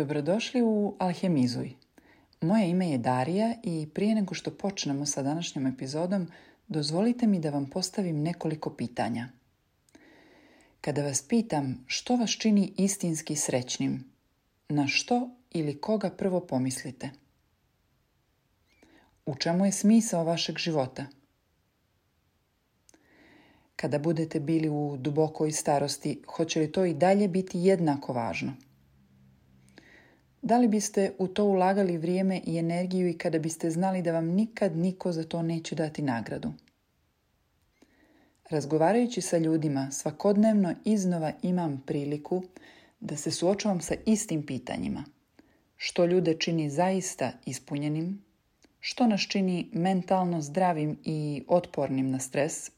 Dobrodošli u Alhemizuj. Moje ime je Darija i prije nego što počnemo sa današnjom epizodom, dozvolite mi da vam postavim nekoliko pitanja. Kada vas pitam što vas čini istinski srećnim, na što ili koga prvo pomislite? U čemu je smisao vašeg života? Kada budete bili u dubokoj starosti, hoće li to i dalje biti jednako važno? Da li biste u to ulagali vrijeme i energiju i kada biste znali da vam nikad niko za to neće dati nagradu? Razgovarajući sa ljudima, svakodnevno iznova imam priliku da se suočavam sa istim pitanjima. Što ljude čini zaista ispunjenim? Što nas čini mentalno zdravim i otpornim na stres?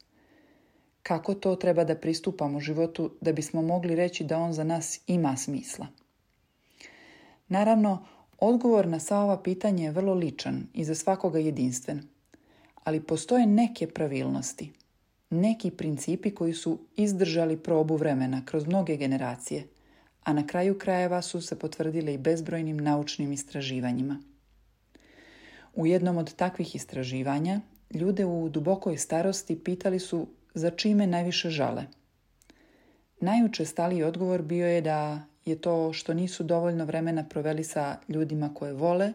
Kako to treba da pristupamo životu da bismo mogli reći da on za nas ima smisla? Naravno, odgovor na sva ova pitanja je vrlo ličan i za svakoga jedinstven. Ali postoje neke pravilnosti, neki principi koji su izdržali probu vremena kroz mnoge generacije, a na kraju krajeva su se potvrdile i bezbrojnim naučnim istraživanjima. U jednom od takvih istraživanja ljude u dubokoj starosti pitali su za čime najviše žale. Najučestaliji odgovor bio je da je to što nisu dovoljno vremena proveli sa ljudima koje vole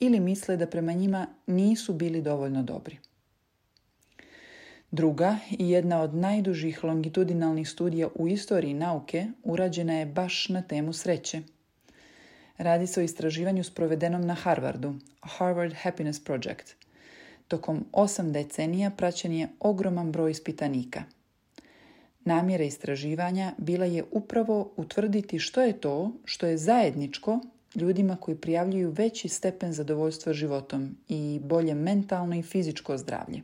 ili misle da prema njima nisu bili dovoljno dobri. Druga i jedna od najdužih longitudinalnih studija u istoriji nauke urađena je baš na temu sreće. Radi se o istraživanju sprovedenom na Harvardu, Harvard Happiness Project. Tokom osam decenija praćen je ogroman broj ispitanika – Namjera istraživanja bila je upravo utvrditi što je to što je zajedničko ljudima koji prijavljuju veći stepen zadovoljstva životom i bolje mentalno i fizičko zdravlje.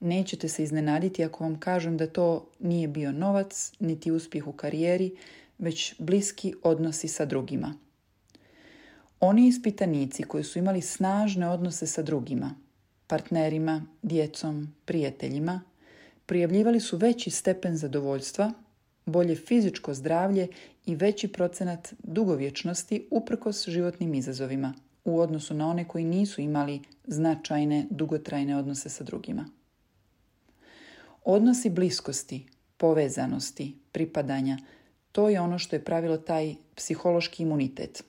Nećete se iznenaditi ako vam kažem da to nije bio novac, niti uspjeh u karijeri, već bliski odnosi sa drugima. Oni ispitanici koji su imali snažne odnose sa drugima, partnerima, djecom, prijateljima, prijavljivali su veći stepen zadovoljstva, bolje fizičko zdravlje i veći procenat dugovječnosti uprkos životnim izazovima u odnosu na one koji nisu imali značajne dugotrajne odnose sa drugima. Odnosi bliskosti, povezanosti, pripadanja, to je ono što je pravilo taj psihološki imunitet.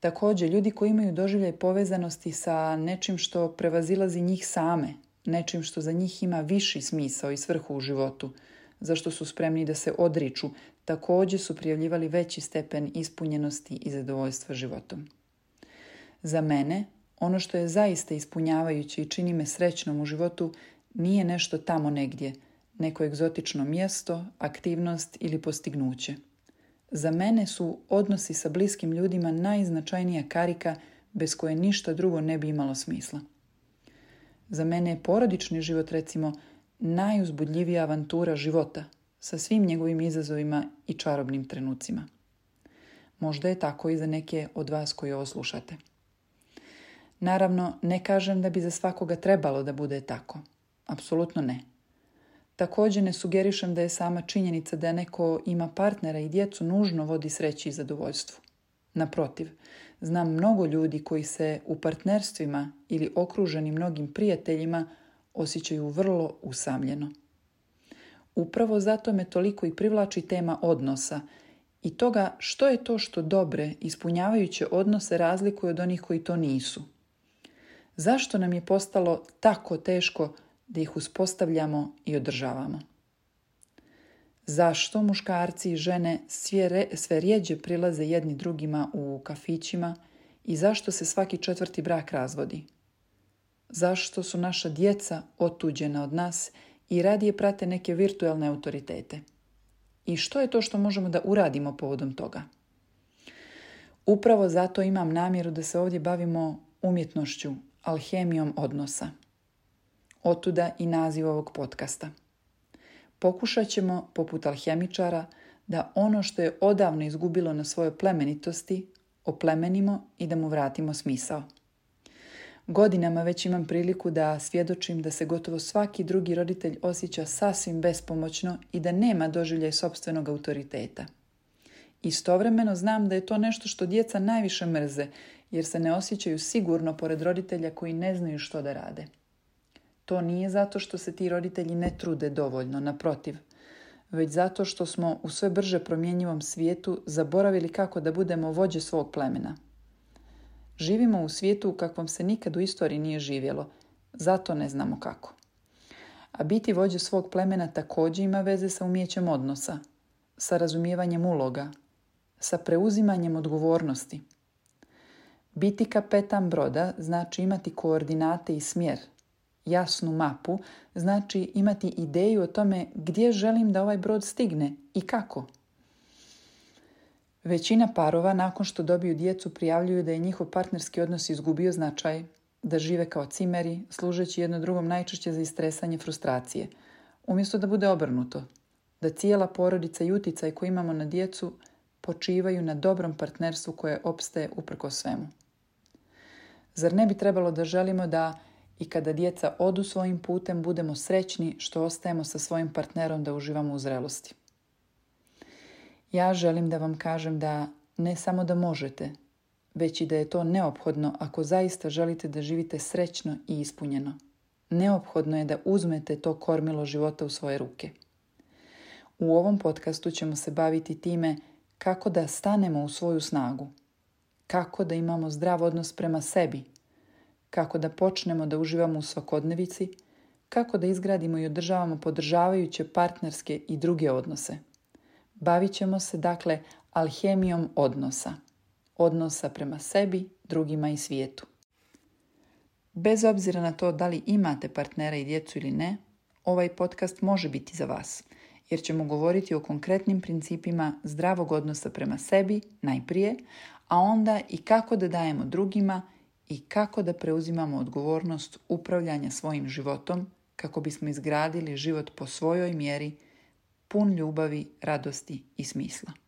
Također, ljudi koji imaju doživljaj povezanosti sa nečim što prevazilazi njih same, nečim što za njih ima viši smisao i svrhu u životu, za što su spremni da se odriču, također su prijavljivali veći stepen ispunjenosti i zadovoljstva životom. Za mene, ono što je zaista ispunjavajuće i čini me srećnom u životu nije nešto tamo negdje, neko egzotično mjesto, aktivnost ili postignuće. Za mene su odnosi sa bliskim ljudima najznačajnija karika bez koje ništa drugo ne bi imalo smisla. Za mene je porodični život, recimo, najuzbudljivija avantura života sa svim njegovim izazovima i čarobnim trenucima. Možda je tako i za neke od vas koji ovo slušate. Naravno, ne kažem da bi za svakoga trebalo da bude tako. Apsolutno ne. Također ne sugerišem da je sama činjenica da neko ima partnera i djecu nužno vodi sreći i zadovoljstvu. Naprotiv, znam mnogo ljudi koji se u partnerstvima ili okruženi mnogim prijateljima osjećaju vrlo usamljeno. Upravo zato me toliko i privlači tema odnosa i toga što je to što dobre, ispunjavajuće odnose razlikuje od onih koji to nisu. Zašto nam je postalo tako teško da ih uspostavljamo i održavamo? zašto muškarci i žene sve, sve rijeđe prilaze jedni drugima u kafićima i zašto se svaki četvrti brak razvodi. Zašto su naša djeca otuđena od nas i radije prate neke virtualne autoritete. I što je to što možemo da uradimo povodom toga? Upravo zato imam namjeru da se ovdje bavimo umjetnošću, alhemijom odnosa. Otuda i naziv ovog podcasta – pokušat ćemo, poput alhemičara, da ono što je odavno izgubilo na svojoj plemenitosti, oplemenimo i da mu vratimo smisao. Godinama već imam priliku da svjedočim da se gotovo svaki drugi roditelj osjeća sasvim bespomoćno i da nema doživljaj sobstvenog autoriteta. Istovremeno znam da je to nešto što djeca najviše mrze, jer se ne osjećaju sigurno pored roditelja koji ne znaju što da rade. To nije zato što se ti roditelji ne trude dovoljno, naprotiv, već zato što smo u sve brže promjenjivom svijetu zaboravili kako da budemo vođe svog plemena. Živimo u svijetu u kakvom se nikad u istoriji nije živjelo, zato ne znamo kako. A biti vođe svog plemena također ima veze sa umjećem odnosa, sa razumijevanjem uloga, sa preuzimanjem odgovornosti. Biti kapetan broda znači imati koordinate i smjer – jasnu mapu znači imati ideju o tome gdje želim da ovaj brod stigne i kako. Većina parova nakon što dobiju djecu prijavljuju da je njihov partnerski odnos izgubio značaj, da žive kao cimeri, služeći jedno drugom najčešće za istresanje frustracije. Umjesto da bude obrnuto, da cijela porodica i uticaj koji imamo na djecu počivaju na dobrom partnerstvu koje opstaje uprko svemu. Zar ne bi trebalo da želimo da i kada djeca odu svojim putem budemo srećni što ostajemo sa svojim partnerom da uživamo u zrelosti. Ja želim da vam kažem da ne samo da možete, već i da je to neophodno ako zaista želite da živite srećno i ispunjeno. Neophodno je da uzmete to kormilo života u svoje ruke. U ovom podcastu ćemo se baviti time kako da stanemo u svoju snagu, kako da imamo zdrav odnos prema sebi, kako da počnemo da uživamo u svakodnevici, kako da izgradimo i održavamo podržavajuće partnerske i druge odnose. Bavit ćemo se dakle alhemijom odnosa, odnosa prema sebi, drugima i svijetu. Bez obzira na to da li imate partnera i djecu ili ne, ovaj podcast može biti za vas, jer ćemo govoriti o konkretnim principima zdravog odnosa prema sebi najprije, a onda i kako da dajemo drugima i kako da preuzimamo odgovornost upravljanja svojim životom kako bismo izgradili život po svojoj mjeri pun ljubavi, radosti i smisla.